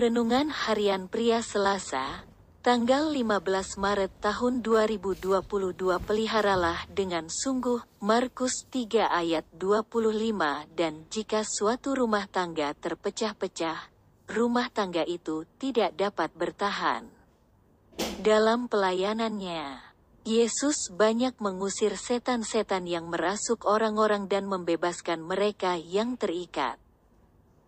Renungan Harian Pria Selasa, tanggal 15 Maret tahun 2022 Peliharalah dengan sungguh, Markus 3 ayat 25 Dan jika suatu rumah tangga terpecah-pecah, rumah tangga itu tidak dapat bertahan. Dalam pelayanannya, Yesus banyak mengusir setan-setan yang merasuk orang-orang dan membebaskan mereka yang terikat.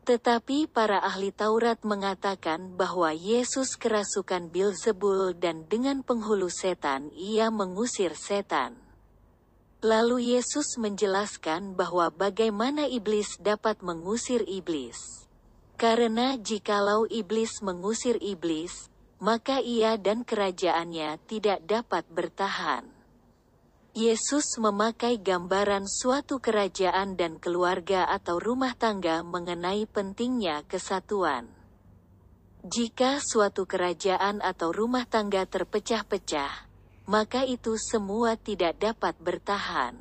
Tetapi para ahli Taurat mengatakan bahwa Yesus kerasukan Bilzebul dan dengan penghulu setan ia mengusir setan. Lalu Yesus menjelaskan bahwa bagaimana iblis dapat mengusir iblis. Karena jikalau iblis mengusir iblis, maka ia dan kerajaannya tidak dapat bertahan. Yesus memakai gambaran suatu kerajaan dan keluarga atau rumah tangga mengenai pentingnya kesatuan. Jika suatu kerajaan atau rumah tangga terpecah-pecah, maka itu semua tidak dapat bertahan.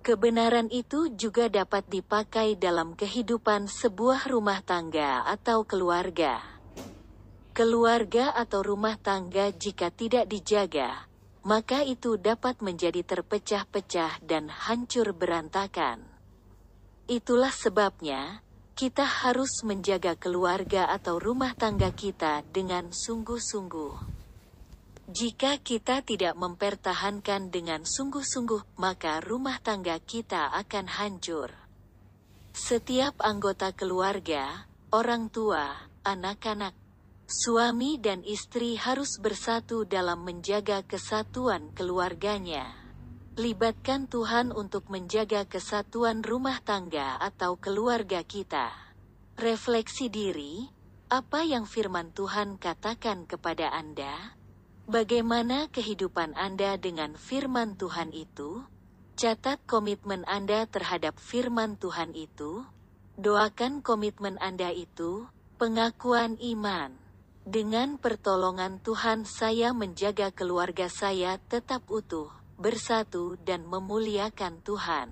Kebenaran itu juga dapat dipakai dalam kehidupan sebuah rumah tangga atau keluarga. Keluarga atau rumah tangga jika tidak dijaga, maka itu dapat menjadi terpecah-pecah dan hancur berantakan. Itulah sebabnya, kita harus menjaga keluarga atau rumah tangga kita dengan sungguh-sungguh. Jika kita tidak mempertahankan dengan sungguh-sungguh, maka rumah tangga kita akan hancur. Setiap anggota keluarga, orang tua, anak-anak, Suami dan istri harus bersatu dalam menjaga kesatuan keluarganya. Libatkan Tuhan untuk menjaga kesatuan rumah tangga atau keluarga kita. Refleksi diri, apa yang firman Tuhan katakan kepada Anda? Bagaimana kehidupan Anda dengan firman Tuhan itu? Catat komitmen Anda terhadap firman Tuhan itu. Doakan komitmen Anda itu, pengakuan iman. Dengan pertolongan Tuhan saya menjaga keluarga saya tetap utuh, bersatu dan memuliakan Tuhan.